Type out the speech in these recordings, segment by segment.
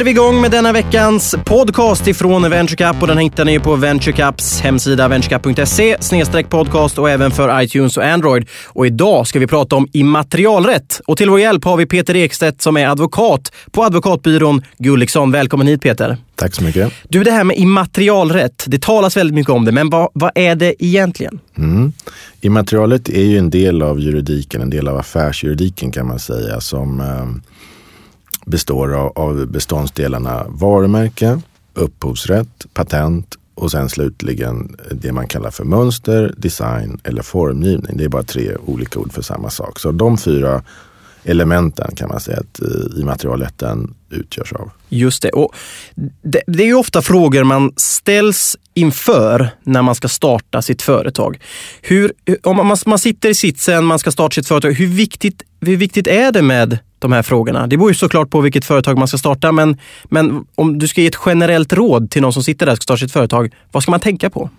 är vi igång med denna veckans podcast ifrån VentureCup och den hittar ni på VentureCups hemsida venturecup.se podcast och även för iTunes och Android. Och idag ska vi prata om immaterialrätt och till vår hjälp har vi Peter Ekstedt som är advokat på advokatbyrån Gulliksson. Välkommen hit Peter. Tack så mycket. Du, det här med immaterialrätt, det talas väldigt mycket om det, men vad, vad är det egentligen? Mm. Immaterialrätt är ju en del av juridiken, en del av affärsjuridiken kan man säga, som eh, består av, av beståndsdelarna varumärke, upphovsrätt, patent och sen slutligen det man kallar för mönster, design eller formgivning. Det är bara tre olika ord för samma sak. Så de fyra elementen kan man säga att eh, immaterialrätten utgörs av. Just det. Och det, det är ju ofta frågor man ställs inför när man ska starta sitt företag. Hur, om man, man sitter i sitsen, man ska starta sitt företag. Hur viktigt, hur viktigt är det med de här frågorna? Det beror ju såklart på vilket företag man ska starta, men, men om du ska ge ett generellt råd till någon som sitter där och ska starta sitt företag, vad ska man tänka på?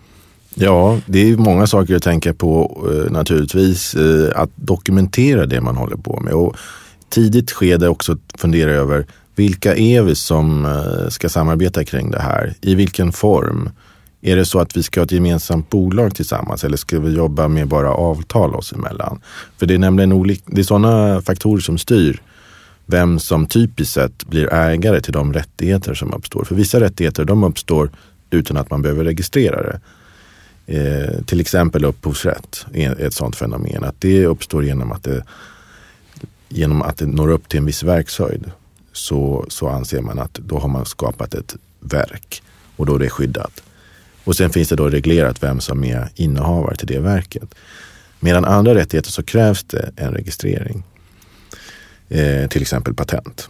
Ja, det är många saker att tänka på eh, naturligtvis. Eh, att dokumentera det man håller på med och tidigt skede också fundera över vilka är vi som eh, ska samarbeta kring det här? I vilken form? Är det så att vi ska ha ett gemensamt bolag tillsammans eller ska vi jobba med bara avtal oss emellan? För det är nämligen olika, det är sådana faktorer som styr vem som typiskt sett blir ägare till de rättigheter som uppstår. För vissa rättigheter de uppstår utan att man behöver registrera det. Eh, till exempel upphovsrätt är ett sådant fenomen. Att det uppstår genom att det, genom att det når upp till en viss verkshöjd. Så, så anser man att då har man skapat ett verk och då är det skyddat. Och sen finns det då reglerat vem som är innehavare till det verket. Medan andra rättigheter så krävs det en registrering. Eh, till exempel patent.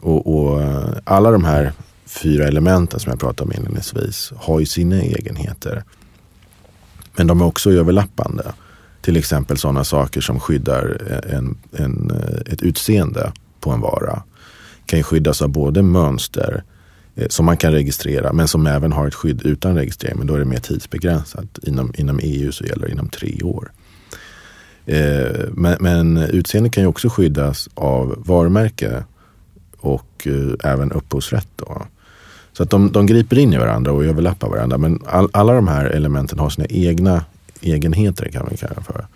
Och, och, eh, alla de här fyra elementen som jag pratade om inledningsvis har ju sina egenheter. Men de är också överlappande. Till exempel sådana saker som skyddar en, en, eh, ett utseende på en vara. Kan ju skyddas av både mönster eh, som man kan registrera men som även har ett skydd utan registrering. Men då är det mer tidsbegränsat. Inom, inom EU så gäller det inom tre år. Eh, men, men utseende kan ju också skyddas av varumärke och eh, även upphovsrätt. Då. Så att de, de griper in i varandra och överlappar varandra. Men all, alla de här elementen har sina egna egenheter kan vi kalla för.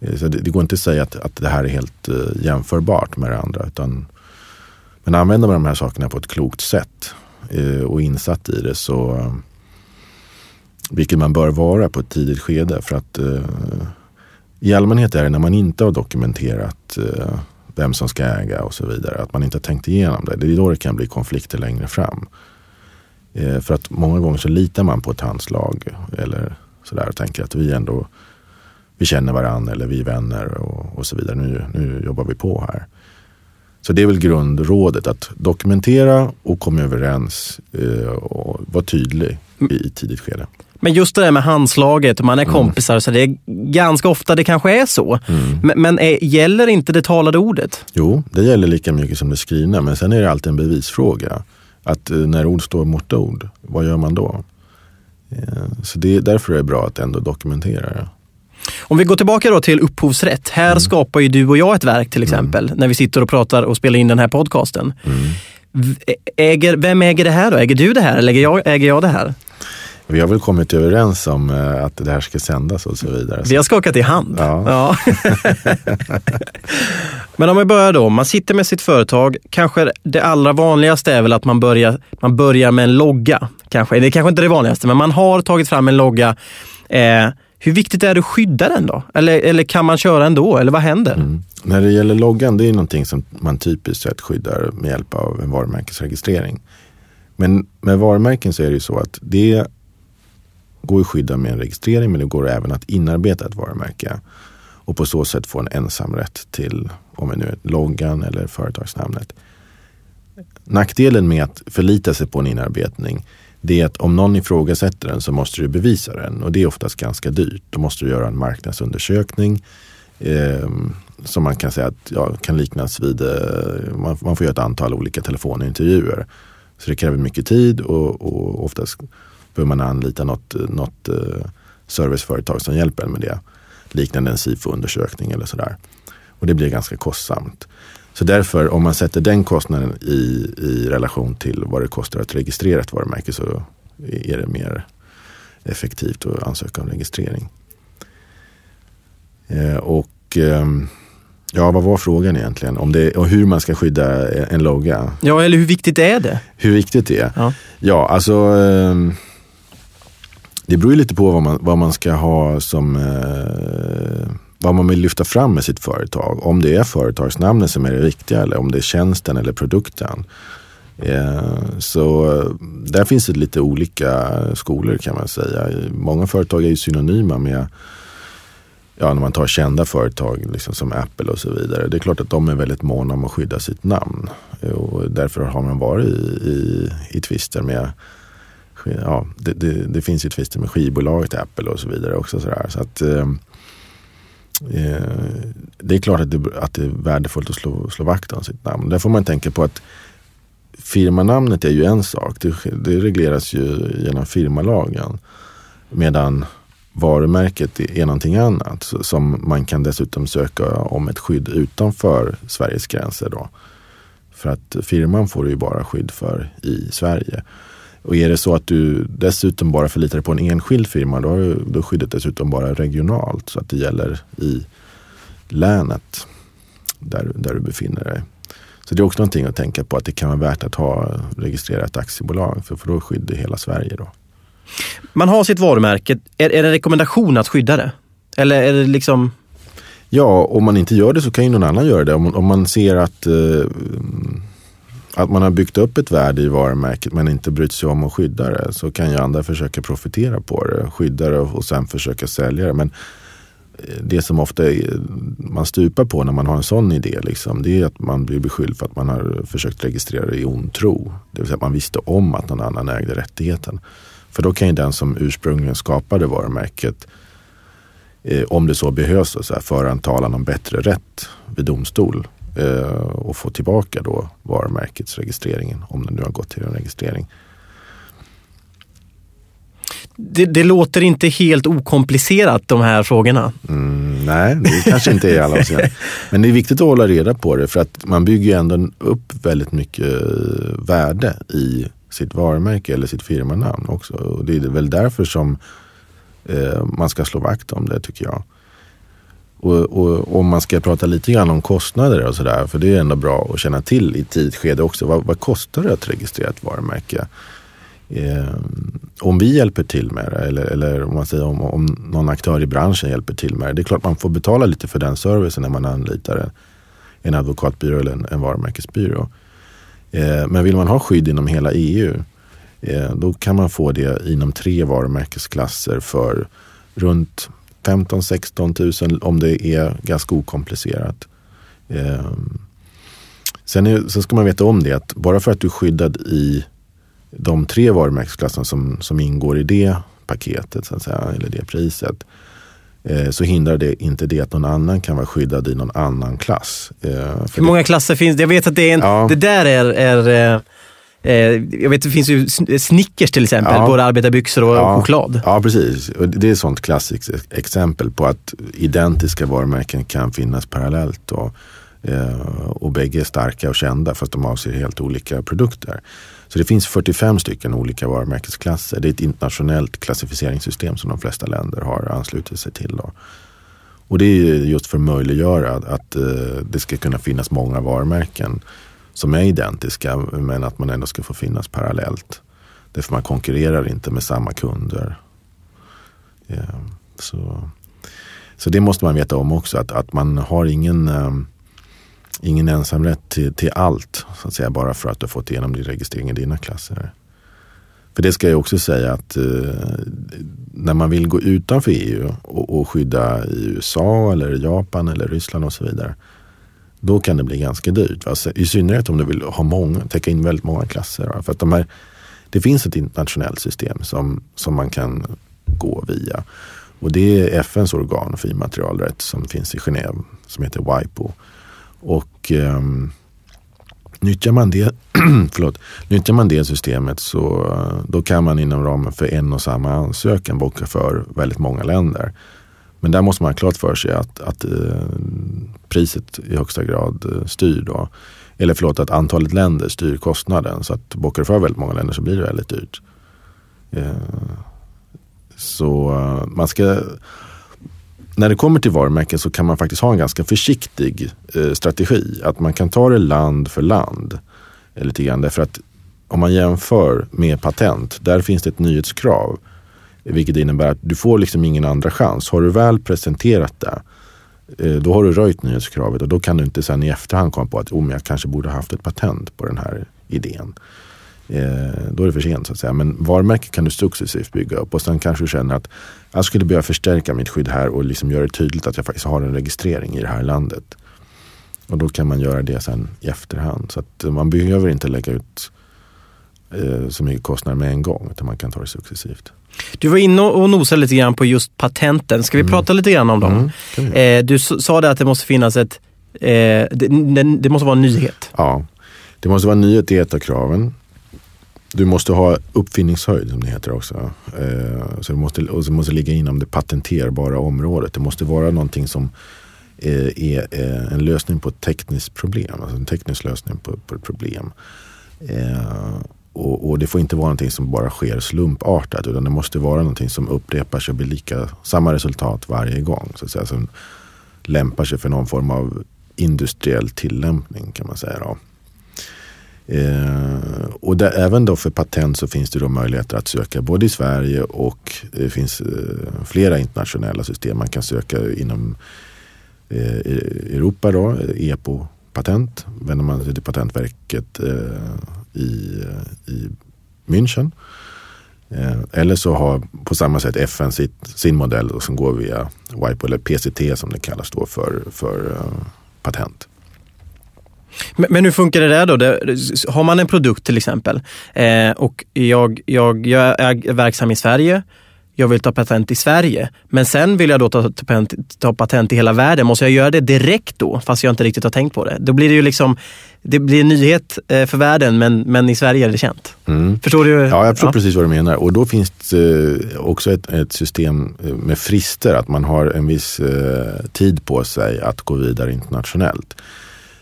Eh, så det, det, går inte att säga att, att det här är helt eh, jämförbart med det andra. Utan, men använder man de här sakerna på ett klokt sätt uh, och insatt i det så, vilket man bör vara på ett tidigt skede. För att i allmänhet är det när man inte har dokumenterat eh, vem som ska äga och så vidare. Att man inte har tänkt igenom det. Det är då det kan bli konflikter längre fram. Eh, för att många gånger så litar man på ett handslag eller sådär och tänker att vi ändå vi känner varandra eller vi är vänner och, och så vidare. Nu, nu jobbar vi på här. Så det är väl grundrådet att dokumentera och komma överens eh, och vara tydlig i, i tidigt skede. Men just det där med handslaget, man är mm. kompisar, så det är ganska ofta det kanske är så. Mm. Men, men är, gäller inte det talade ordet? Jo, det gäller lika mycket som det skrivna, men sen är det alltid en bevisfråga. Att eh, när ord står mot ord, vad gör man då? Eh, så det, därför är det bra att ändå dokumentera det. Om vi går tillbaka då till upphovsrätt. Här mm. skapar ju du och jag ett verk till exempel, mm. när vi sitter och pratar och spelar in den här podcasten. Mm. Äger, vem äger det här då? Äger du det här eller äger jag, äger jag det här? Vi har väl kommit överens om eh, att det här ska sändas och så vidare. Vi har skakat i hand. Ja. ja. Men om vi börjar då, man sitter med sitt företag. Kanske det allra vanligaste är väl att man börjar, man börjar med en logga. Kanske. Det är kanske inte det vanligaste, men man har tagit fram en logga. Eh, hur viktigt är det att skydda den då? Eller, eller kan man köra ändå? Eller vad händer? Mm. När det gäller loggan, det är någonting som man typiskt sett skyddar med hjälp av en varumärkesregistrering. Men med varumärken så är det ju så att det går att skydda med en registrering men det går även att inarbeta ett varumärke och på så sätt få en ensamrätt till om det nu är loggan eller företagsnamnet. Nackdelen med att förlita sig på en inarbetning det är att om någon ifrågasätter den så måste du bevisa den och det är oftast ganska dyrt. Då måste du göra en marknadsundersökning eh, som man kan säga att, ja, kan liknas vid, eh, man, man, får göra ett antal olika telefonintervjuer. Så det kräver mycket tid och, och oftast behöver man anlita något, något eh, serviceföretag som hjälper en med det. Liknande en SIFO-undersökning eller sådär. Och det blir ganska kostsamt. Så därför, om man sätter den kostnaden i, i relation till vad det kostar att registrera ett varumärke så är det mer effektivt att ansöka om registrering. Eh, och ehm, Ja, vad var frågan egentligen? Om det, och hur man ska skydda en logga? Ja, eller hur viktigt är det? Hur viktigt det är? Ja, ja alltså ehm, det beror ju lite på vad man, vad man ska ha som eh, vad man vill lyfta fram med sitt företag. Om det är företagsnamnet som är det viktiga eller om det är tjänsten eller produkten. Eh, så eh, där finns det lite olika skolor kan man säga. Många företag är ju synonyma med ja, när man tar kända företag liksom som Apple och så vidare. Det är klart att de är väldigt måna om att skydda sitt namn. Och därför har man varit i, i, i tvister med ja, det, det, det, finns ju tvister med skivbolaget Apple och så vidare också. Så, så att, ehm, eh, det är klart att det, att det är värdefullt att slå, slå vakt om sitt namn. Där får man tänka på att firmanamnet är ju en sak. Det, det regleras ju genom firmalagen. Medan varumärket är någonting annat som man kan dessutom söka om ett skydd utanför Sveriges gränser. Då. För att firman får du ju bara skydd för i Sverige. Och är det så att du dessutom bara förlitar dig på en enskild firma då är då skyddet dessutom bara regionalt så att det gäller i länet där, där du befinner dig. Så det är också någonting att tänka på att det kan vara värt att ha registrerat aktiebolag för, för då är skydd i hela Sverige. Då. Man har sitt varumärke. Är, är det en rekommendation att skydda det? Eller är det liksom... Ja, om man inte gör det så kan ju någon annan göra det. Om, om man ser att, eh, att man har byggt upp ett värde i varumärket men inte brytt sig om att skydda det så kan ju andra försöka profitera på det. Skydda det och sen försöka sälja det. Men eh, det som ofta är, man stupar på när man har en sån idé, liksom, det är att man blir beskylld för att man har försökt registrera det i ond tro. Det vill säga att man visste om att någon annan ägde rättigheten. För då kan ju den som ursprungligen skapade varumärket, eh, om det så behövs, så här, föra en talan om bättre rätt vid domstol och få tillbaka då varumärkets registrering, om den nu har gått till en registrering. Det, det, låter inte helt okomplicerat de här frågorna. Mm, nej, det kanske inte är alla avseenden. Men det är viktigt att hålla reda på det för att man bygger ändå upp väldigt mycket värde i sitt varumärke eller sitt firmanamn också. Och det är väl därför som eh, man ska slå vakt om det tycker jag. Och, och, om man ska prata lite grann om kostnader och sådär, för det är ändå bra att känna till i tidigt skede också. Vad, vad kostar det att registrera ett varumärke? Eh, om vi hjälper till med det eller, eller om, man säger om, om någon aktör i branschen hjälper till med det. Det är klart man får betala lite för den servicen när man anlitar en, en advokatbyrå eller en, en varumärkesbyrå. Eh, men vill man ha skydd inom hela EU eh, då kan man få det inom tre varumärkesklasser för runt 15-16 000 om det är ganska okomplicerat. Eh, sen, är, sen ska man veta om det att bara för att du är skyddad i de tre varumärkesklasserna som, som ingår i det paketet, så att säga, eller det priset, Eh, så hindrar det inte det att någon annan kan vara skyddad i någon annan klass. Eh, Hur många klasser finns det? Jag vet att det, är en, ja. det där är, är eh, jag vet det finns ju Snickers till exempel, ja. både arbetarbyxor och ja. choklad. Ja, precis. Och det är ett sånt klassiskt exempel på att identiska varumärken kan finnas parallellt. Och, och bägge är starka och kända fast de avser helt olika produkter. Så det finns 45 stycken olika varumärkesklasser. Det är ett internationellt klassificeringssystem som de flesta länder har anslutit sig till. Då. Och det är just för att möjliggöra att, att det ska kunna finnas många varumärken som är identiska men att man ändå ska få finnas parallellt. Därför man konkurrerar inte med samma kunder. Yeah, så, så det måste man veta om också att, att man har ingen um, ingen ensamrätt till, till allt, så att säga, bara för att du har fått igenom din registrering i dina klasser. För det ska jag också säga att eh, när man vill gå utanför EU och, och, skydda i USA eller Japan eller Ryssland och så vidare. Då kan det bli ganska dyrt. Va? I synnerhet om du vill ha många, täcka in väldigt många klasser. Va? För att de här, det finns ett internationellt system som, som man kan gå via. Och det är FNs organ för immaterialrätt som finns i Genève som heter WIPO. Och eh, nyttjar, man det, förlåt, nyttjar man det systemet så då kan man inom ramen för en och samma ansökan bocka för väldigt många länder. Men där måste man ha klart för sig att, att eh, priset i högsta grad eh, styr då. Eller förlåt, att antalet länder styr kostnaden. Så att bockar för väldigt många länder så blir det väldigt dyrt. Eh, så eh, man ska när det kommer till varumärken så kan man faktiskt ha en ganska försiktig strategi. Att man kan ta det land för land. Lite grann, därför att om man jämför med patent, där finns det ett nyhetskrav. Vilket innebär att du får liksom ingen andra chans. Har du väl presenterat det, Eh, då har du röjt nyhetskravet och då kan du inte sen i efterhand komma på att oh, jag kanske borde haft ett patent på den här idén. Eh, då är det för sent så att säga. Men varumärket kan du successivt bygga upp och sen kanske du känner att jag skulle behöva förstärka mitt skydd här och liksom göra det tydligt att jag faktiskt har en registrering i det här landet. Och då kan man göra det sen i efterhand. Så att eh, man behöver inte lägga ut eh, så mycket kostnader med en gång utan man kan ta det successivt. Du var inne och nosade lite grann på just patenten. Ska vi mm. prata lite grann om dem? Mm, eh, du sa det att det måste finnas ett, eh, det, det, måste vara en nyhet. Ja, det måste vara en nyhet i ett av kraven. Du måste ha uppfinningshöjd som det heter också. Eh, så det måste, och det måste ligga inom det patenterbara området. Det måste vara någonting som eh, är eh, en lösning på ett tekniskt problem. Alltså en teknisk lösning på, på ett problem. Och, och, det får inte vara någonting som bara sker slumpartat utan det måste vara någonting som upprepar sig och blir lika, samma resultat varje gång. Så att säga, som lämpar sig för någon form av industriell tillämpning kan man säga. Då. Eh, och där, även då för patent så finns det då möjligheter att söka både i Sverige och det finns eh, flera internationella system. Man kan söka inom eh, Europa då, EPO-patent. Vänder man sig till Patentverket eh, i, i München. Eh, eller så har på samma sätt FN sitt, sin modell som går via WIPO eller PCT som det kallas då för, för eh, patent. Men, men hur funkar det där då? Det, har man en produkt till exempel eh, och jag, jag, jag är verksam i Sverige jag vill ta patent i Sverige. Men sen vill jag då ta, ta, ta, patent i hela världen. Måste jag göra det direkt då, fast jag inte riktigt har tänkt på det? Då blir det ju liksom, det blir en nyhet eh, för världen, men, men i Sverige är det känt. Mm. Förstår du? Ja, jag förstår ja. precis vad du menar. Och då finns det eh, också ett, ett, system eh, med frister, att man har en viss tid på sig att gå vidare internationellt.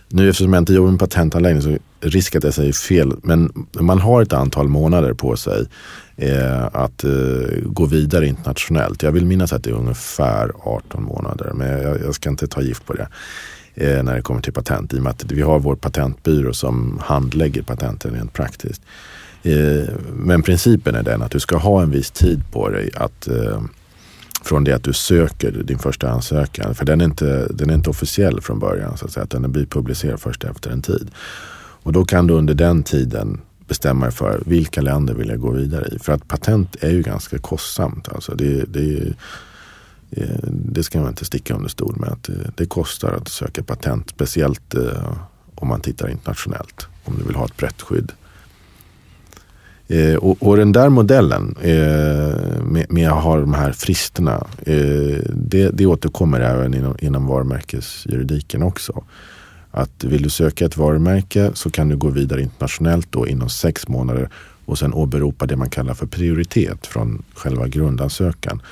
Nu eftersom jag inte jobbar med patentanläggning så risk att jag säger fel, men man har ett antal månader på sig eh, att eh, gå vidare internationellt. Jag vill minnas att det är ungefär 18 månader, men jag, jag ska inte ta gift på det eh, när det kommer till patent i och med att vi har vår patentbyrå som handlägger patenten rent praktiskt. Eh, men principen är den att du ska ha en viss tid på dig att eh, från det att du söker din första ansökan. För den är inte, den är inte officiell från början, så att säga, utan den blir publicerad först efter en tid. Och då kan du under den tiden bestämma dig för vilka länder vill jag gå vidare i. För att patent är ju ganska kostsamt. Alltså det, det, eh, det ska man inte sticka under stol med. Att eh, det, kostar att söka patent. Speciellt eh, om man tittar internationellt. Om du vill ha ett brett skydd. Eh, och, och, den där modellen eh, med, med, att ha de här fristerna. Eh, det, det återkommer även inom, inom varumärkesjuridiken också. Att vill du söka ett varumärke så kan du gå vidare internationellt då inom sex månader och sen åberopa det man kallar för prioritet från själva grundansökan.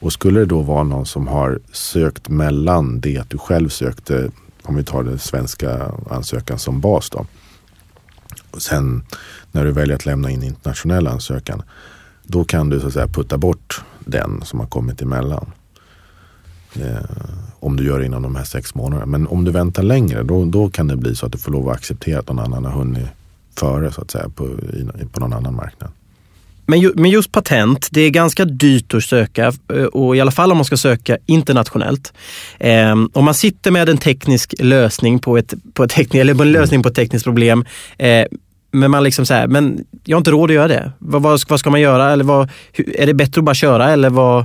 Och skulle det då vara någon som har sökt mellan det att du själv sökte, om vi tar den svenska ansökan som bas då. Och sen när du väljer att lämna in internationell ansökan, då kan du så att säga putta bort den som har kommit emellan. Eh, om du gör det inom de här sex månaderna. Men om du väntar längre då, då kan det bli så att du får lov att acceptera att någon annan har hunnit före så att säga på, i, på någon annan marknad. Men, ju, men just patent, det är ganska dyrt att söka eh, och i alla fall om man ska söka internationellt. Eh, om man sitter med en teknisk lösning på ett, på ett, teknik, eller en lösning på ett tekniskt problem eh, men man liksom så här, men jag har inte råd att göra det. Vad, vad, vad ska man göra? Eller vad, är det bättre att bara köra eller vad?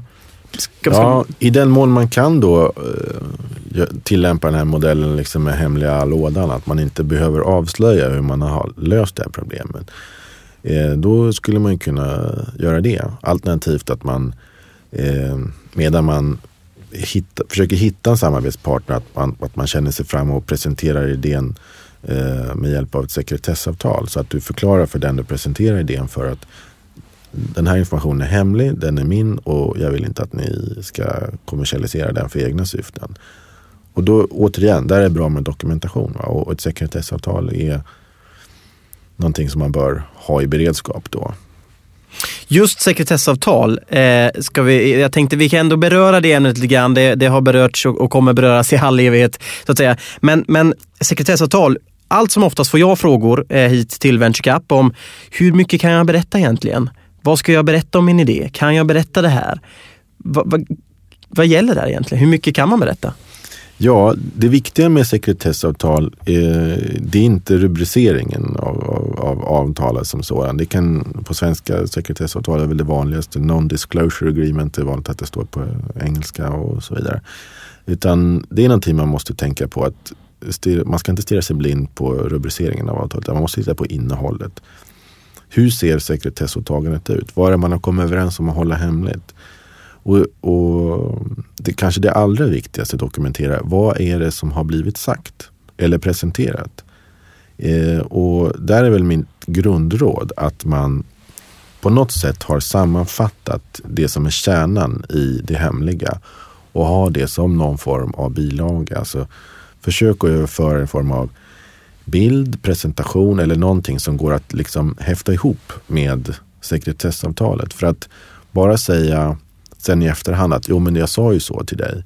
Ska, ja, I den mån man kan då uh, tillämpa den här modellen liksom med hemliga lådan, att man inte behöver avslöja hur man har löst det här problemet. Eh, då skulle man kunna göra det. Alternativt att man eh, medan man hitta, försöker hitta en samarbetspartner, att man, att man känner sig fram och presenterar idén eh, med hjälp av ett sekretessavtal. Så att du förklarar för den du presenterar idén för att den här informationen är hemlig, den är min och jag vill inte att ni ska kommersialisera den för egna syften. och då återigen, där är det bra med dokumentation. Va? Och ett sekretessavtal är någonting som man bör ha i beredskap då. Just sekretessavtal, eh, ska vi, jag tänkte vi kan ändå beröra det ämnet lite grann. Det, det har berörts och, och kommer beröras i all evighet. Så att säga. Men, men sekretessavtal, allt som oftast får jag frågor eh, hit till VentureCap om hur mycket kan jag berätta egentligen? Vad ska jag berätta om min idé? Kan jag berätta det här? Va, va, vad gäller där egentligen? Hur mycket kan man berätta? Ja, det viktiga med sekretessavtal är, det är inte rubriceringen av, av, av avtalet som sådan. Det kan på svenska sekretessavtal är väl det vanligaste. Non-disclosure agreement är vanligt att det står på engelska och så vidare. Utan det är någonting man måste tänka på att man ska inte stirra sig blind på rubriceringen av avtalet. Man måste titta på innehållet. Hur ser sekretessåtagandet ut? Vad är det man har kommit överens om att hålla hemligt? Och, och det kanske det allra viktigaste att dokumentera. Vad är det som har blivit sagt eller presenterat? Eh, och där är väl mitt grundråd att man på något sätt har sammanfattat det som är kärnan i det hemliga och har det som någon form av bilaga. Alltså, försök att överföra en form av bild, presentation eller någonting som går att liksom häfta ihop med sekretessavtalet. För att bara säga sen i efterhand att jo men jag sa ju så till dig.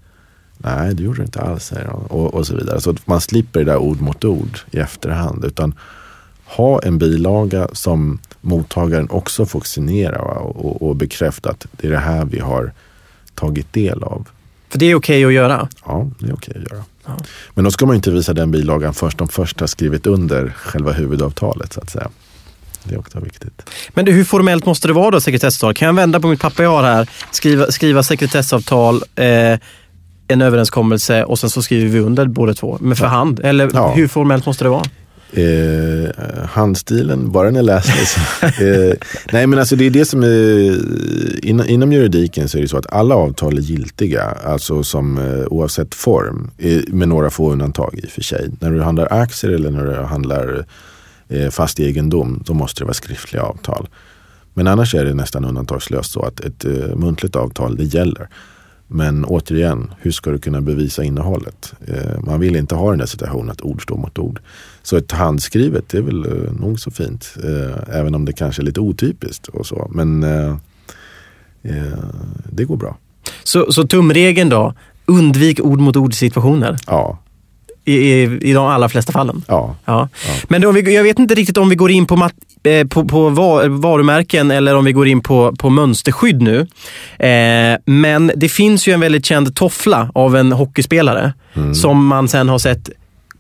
Nej, det gjorde du inte alls. Säger Och, och så vidare. Så man slipper det där ord mot ord i efterhand. Utan ha en bilaga som mottagaren också får signera och, och, och bekräfta att det är det här vi har tagit del av. För det är okej okay att göra? Ja, det är okej okay att göra. Ja. Men då ska man inte visa den bilagan först de första skrivit under själva huvudavtalet så att säga. Det är också viktigt. Men hur formellt måste det vara då, sekretessavtal? Kan jag vända på mitt papper jag har här, skriva, skriva sekretessavtal, eh, en överenskommelse och sen så skriver vi under båda två med för hand? Eller ja. hur formellt måste det vara? Eh, handstilen, bara den är läst. eh, nej men alltså det är det som är, in, inom juridiken så är det så att alla avtal är giltiga, alltså som eh, oavsett form, med några få undantag i och för sig. När du handlar aktier eller när du handlar eh, fast egendom, då måste det vara skriftliga avtal. Men annars är det nästan undantagslöst så att ett eh, muntligt avtal, det gäller. Men återigen, hur ska du kunna bevisa innehållet? Eh, man vill inte ha den där situationen att ord står mot ord. Så ett handskrivet, det är väl eh, nog så fint. Eh, även om det kanske är lite otypiskt och så. Men eh, eh, det går bra. Så, så tumregeln då, undvik ord mot ord situationer? Ja, i, i, i de allra flesta fallen. Ja. ja. ja. Men om vi, jag vet inte riktigt om vi går in på, mat, eh, på, på varumärken eller om vi går in på, på mönsterskydd nu. Eh, men det finns ju en väldigt känd toffla av en hockeyspelare mm. som man sen har sett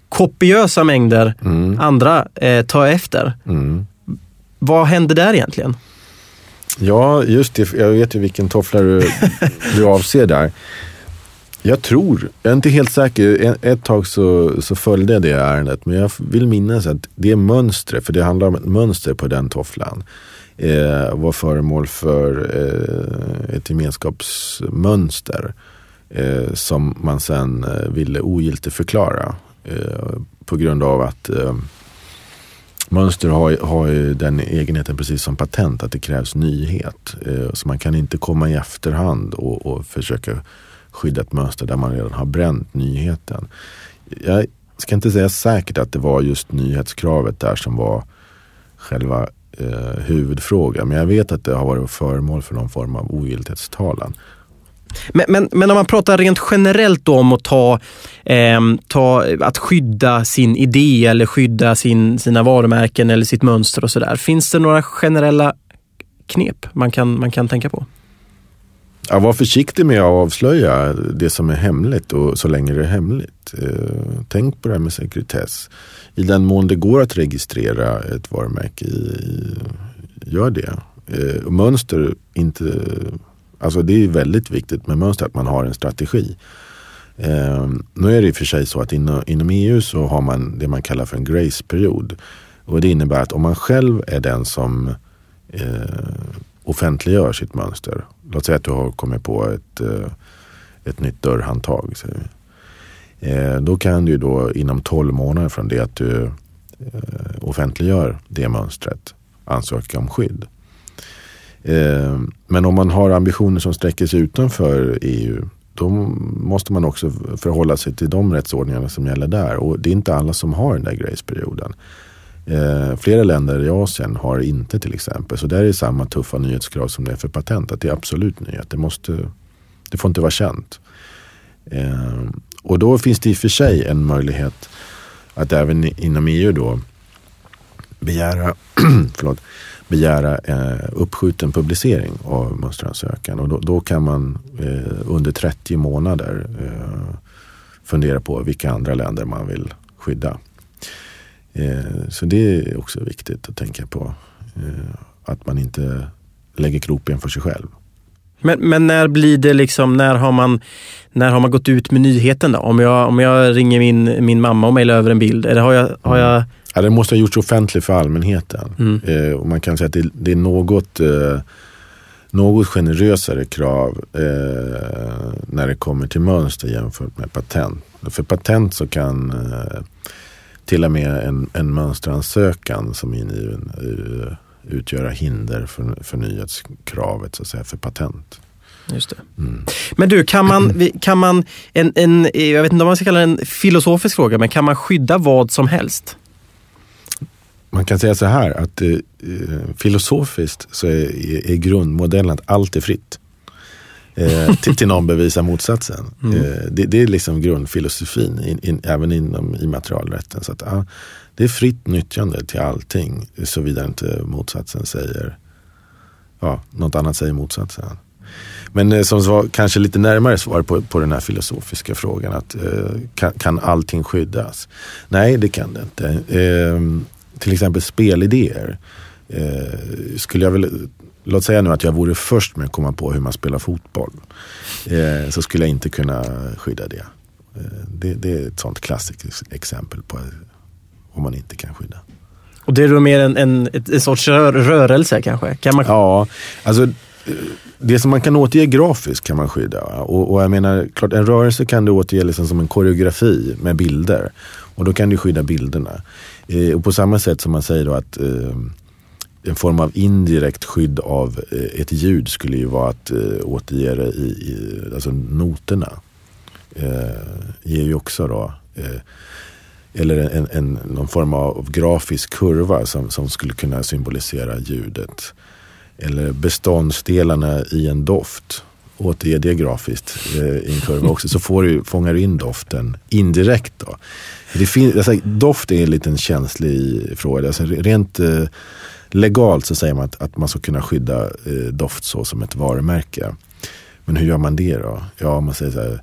kopiösa mängder mm. andra eh, ta efter. Mm. Vad hände där egentligen? Ja, just det. Jag vet ju vilken toffla du, du avser där. Jag tror, jag är inte helt säker. Ett tag så, så följde jag det ärendet. Men jag vill minnas att det mönstret, för det handlar om ett mönster på den tofflan. Eh, var föremål för eh, ett gemenskapsmönster. Eh, som man sen eh, ville ogiltigförklara. Eh, på grund av att eh, Mönster har, har ju den egenheten precis som patent att det krävs nyhet. Eh, så man kan inte komma i efterhand och, och försöka skyddat mönster där man redan har bränt nyheten. Jag ska inte säga säkert att det var just nyhetskravet där som var själva eh, huvudfrågan. Men jag vet att det har varit föremål för någon form av ogiltighetstalan. Men, men, men om man pratar rent generellt om att ta, eh, ta, att skydda sin idé eller skydda sin, sina varumärken eller sitt mönster och sådär. Finns det några generella knep man kan, man kan tänka på? Ja, var försiktig med att avslöja det som är hemligt och så länge det är hemligt. Eh, tänk på det här med sekretess. I den mån det går att registrera ett varumärke, gör det. Eh, mönster, inte, alltså det är väldigt viktigt med mönster att man har en strategi. Eh, nu är det i och för sig så att inom, inom EU så har man det man kallar för en grace-period. Och det innebär att om man själv är den som offentliggör sitt mönster. Låt säga att du har kommit på ett, eh, ett nytt dörrhandtag. Eh, då kan du då inom 12 månader från det att du eh, offentliggör det mönstret ansöka om skydd. Men om man har ambitioner som sträcker sig utanför EU då måste man också förhålla sig till de rättsordningarna som gäller där. Och det är inte alla som har den där graceperioden. Eh, flera länder i Asien har inte till exempel. Så där är det samma tuffa nyhetskrav som det är för patent. Att det är absolut nyhet. Det, måste, det får inte vara känt. Eh, och då finns det i och för sig en möjlighet att även inom EU då begära, förlåt, begära eh, uppskjuten publicering av mönsteransökan. Och då, då kan man eh, under 30 månader eh, fundera på vilka andra länder man vill skydda. Eh, så det är också viktigt att tänka på. Eh, att man inte lägger kroppen för sig själv. Men, men när blir det liksom, när har man, när har man gått ut med nyheten då? Om jag, om jag ringer min, min mamma och mejlar över en bild, eller har jag, har jag... Ja, det måste ha gjorts offentligt för allmänheten. Mm. Eh, och man kan säga att det, det är något, eh, något generösare krav eh, när det kommer till mönster jämfört med patent. För patent så kan eh, till och med en, en mönsteransökan som ingiven utgöra hinder för, för nyhetskravet så att säga, för patent. Just det. Mm. Men du, kan man, kan man en, en, jag vet inte om man ska kalla det en filosofisk fråga, men kan man skydda vad som helst? Man kan säga så här att eh, filosofiskt så är, är grundmodellen att allt är fritt eh, till, till någon bevisar motsatsen. Mm. Eh, det, det, är liksom grundfilosofin, in, in, även inom immaterialrätten. Så att, ja, det är fritt nyttjande till allting, såvida inte motsatsen säger, ja, något annat säger motsatsen. Men eh, som svar, kanske lite närmare svar på, på den här filosofiska frågan, att eh, kan, kan allting skyddas? Nej, det kan det inte. Eh, till exempel spelidéer. Eh, skulle jag väl låt säga nu att jag vore först med att komma på hur man spelar fotboll. Eh, så skulle jag inte kunna skydda det. Eh, det. det. är ett sånt klassiskt exempel på vad man inte kan skydda. Och det är då mer en, en, en sorts rör, rörelse kanske? Kan man... Ja, alltså eh, det som man kan återge grafiskt kan man skydda. Och, och jag menar, klart en rörelse kan du återge liksom som en koreografi med bilder. Och då kan du skydda bilderna. Eh, och på samma sätt som man säger då att eh, en form av indirekt skydd av eh, ett ljud skulle ju vara att eh, återge det i, i alltså noterna. Eh, ger ju också då eh, eller en, en, någon form av grafisk kurva som, som skulle kunna symbolisera ljudet. Eller beståndsdelarna i en doft. Återge det grafiskt eh, i en kurva också. Så får du, fångar du in doften indirekt. Då. Det fin, alltså, doft är en liten känslig fråga. Alltså, rent eh, legalt så säger man att, att man ska kunna skydda eh, doft så som ett varumärke. Men hur gör man det då? Ja, man säger så här,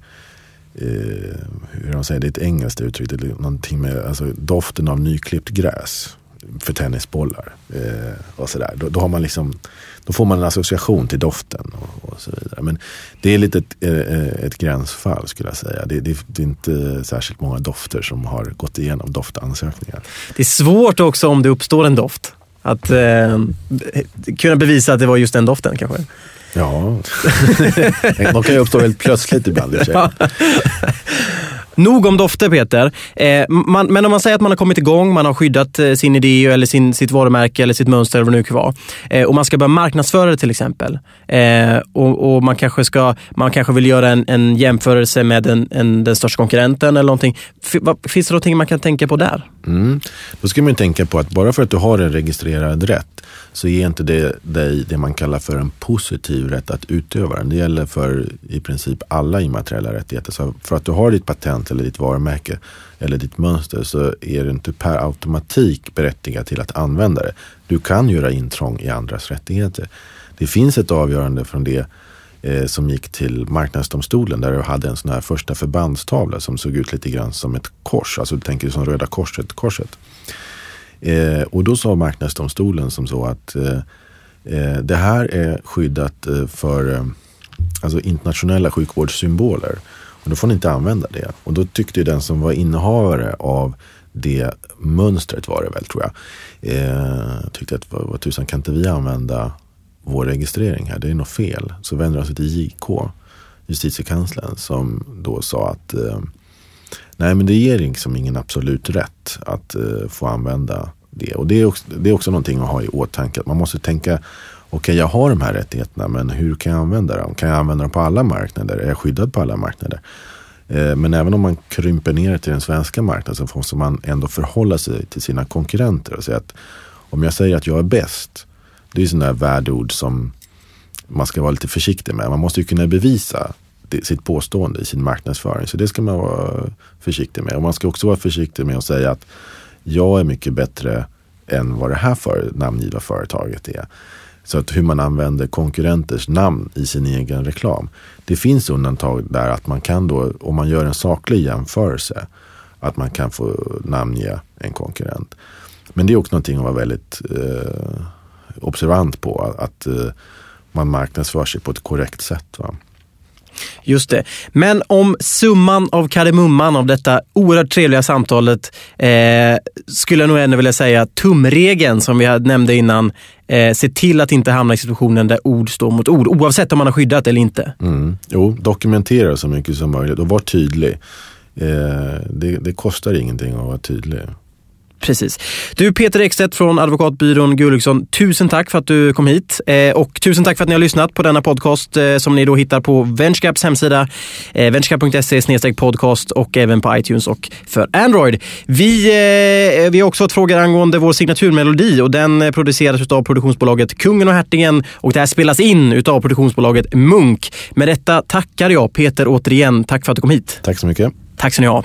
eh, hur de säger, det är ett engelskt uttryck, det är någonting med alltså, doften av nyklippt gräs för tennisbollar. Eh, och så Då, då, har man liksom, då får man en association till doften och, och så vidare. Men det är lite ett, eh, ett gränsfall skulle jag säga. Det, det, det, är inte särskilt många dofter som har gått igenom doftansökningar. Det är svårt också om det uppstår en doft. Att eh, kunna bevisa att det var just den doften kanske. Ja, de kan ju uppstå väldigt plötsligt ibland. I Nog om dofter Peter. Eh, man, men om man säger att man har kommit igång, man har skyddat eh, sin idé eller sin, sitt varumärke eller sitt mönster eller vad det nu kan vara. Eh, och man ska börja marknadsföra det till exempel. Eh, och, och, man, kanske ska, man kanske vill göra en, en jämförelse med en, en, den största konkurrenten eller någonting. Finns det någonting man kan tänka på där? Mm. Då ska man tänka på att bara för att du har en registrerad rätt så ger inte det dig det man kallar för en positiv rätt att utöva den. Det gäller för i princip alla immateriella rättigheter. Så för att du har ditt patent eller ditt varumärke eller ditt mönster så är du inte per automatik berättigad till att använda det. Du kan göra intrång i andras rättigheter. Det finns ett avgörande från det eh, som gick till marknadsdomstolen där du hade en sån här första förbandstavla som såg ut lite grann som ett kors. Alltså du tänker som Röda korset-korset. Eh, och då sa marknadsdomstolen som så att eh, eh det här är skyddat eh, för eh, alltså internationella sjukvårdssymboler. Men då får ni inte använda det. Och då tyckte den som var innehavare av det mönstret var det väl tror jag. Eh, tyckte att vad, vad tusan kan inte vi använda vår registrering här? Det är något fel. Så vänder han sig till JK, justitiekanslern, som då sa att eh, nej men det ger liksom ingen absolut rätt att eh, få använda det. Och det är, också, det är också någonting att ha i åtanke. Att man måste tänka okay, jag har de här rättigheterna men hur kan jag använda dem? Kan jag använda dem på alla marknader? Är jag skyddad på alla marknader? Eh, men även om man krymper ner till den svenska marknaden så måste man ändå förhålla sig till sina konkurrenter och säga att om jag säger att jag är bäst, det är sådana där värdeord som man ska vara lite försiktig med. Man måste ju kunna bevisa sitt påstående i sin marknadsföring. Så det ska man vara försiktig med. Och man ska också vara försiktig med att säga att jag är mycket bättre än vad det här för, namngivna företaget är. Så att hur man använder konkurrenters namn i sin egen reklam. Det finns undantag där att man kan då, om man gör en saklig jämförelse, att man kan få namnge en konkurrent. Men det är också någonting att vara väldigt eh, observant på. Att eh, man marknadsför sig på ett korrekt sätt. Va? Just det. Men om summan av kardemumman av detta oerhört trevliga samtalet eh, skulle jag nog ändå vilja säga tumregeln som vi nämnde innan. Eh, se till att inte hamna i situationen där ord står mot ord oavsett om man har skyddat eller inte. Mm. Jo, dokumentera så mycket som möjligt och var tydlig. Eh, det, det kostar ingenting att vara tydlig. Precis. Du Peter Ekstedt från advokatbyrån Gulliksson, tusen tack för att du kom hit. Eh, och tusen tack för att ni har lyssnat på denna podcast eh, som ni då hittar på Venturecaps hemsida, eh, venturecap.se podcast och även på iTunes och för Android. Vi, eh, vi har också fått frågor angående vår signaturmelodi och den produceras av produktionsbolaget Kungen och Hertigen och det här spelas in av produktionsbolaget Munk. Med detta tackar jag Peter återigen. Tack för att du kom hit. Tack så mycket. Tack så ni ha.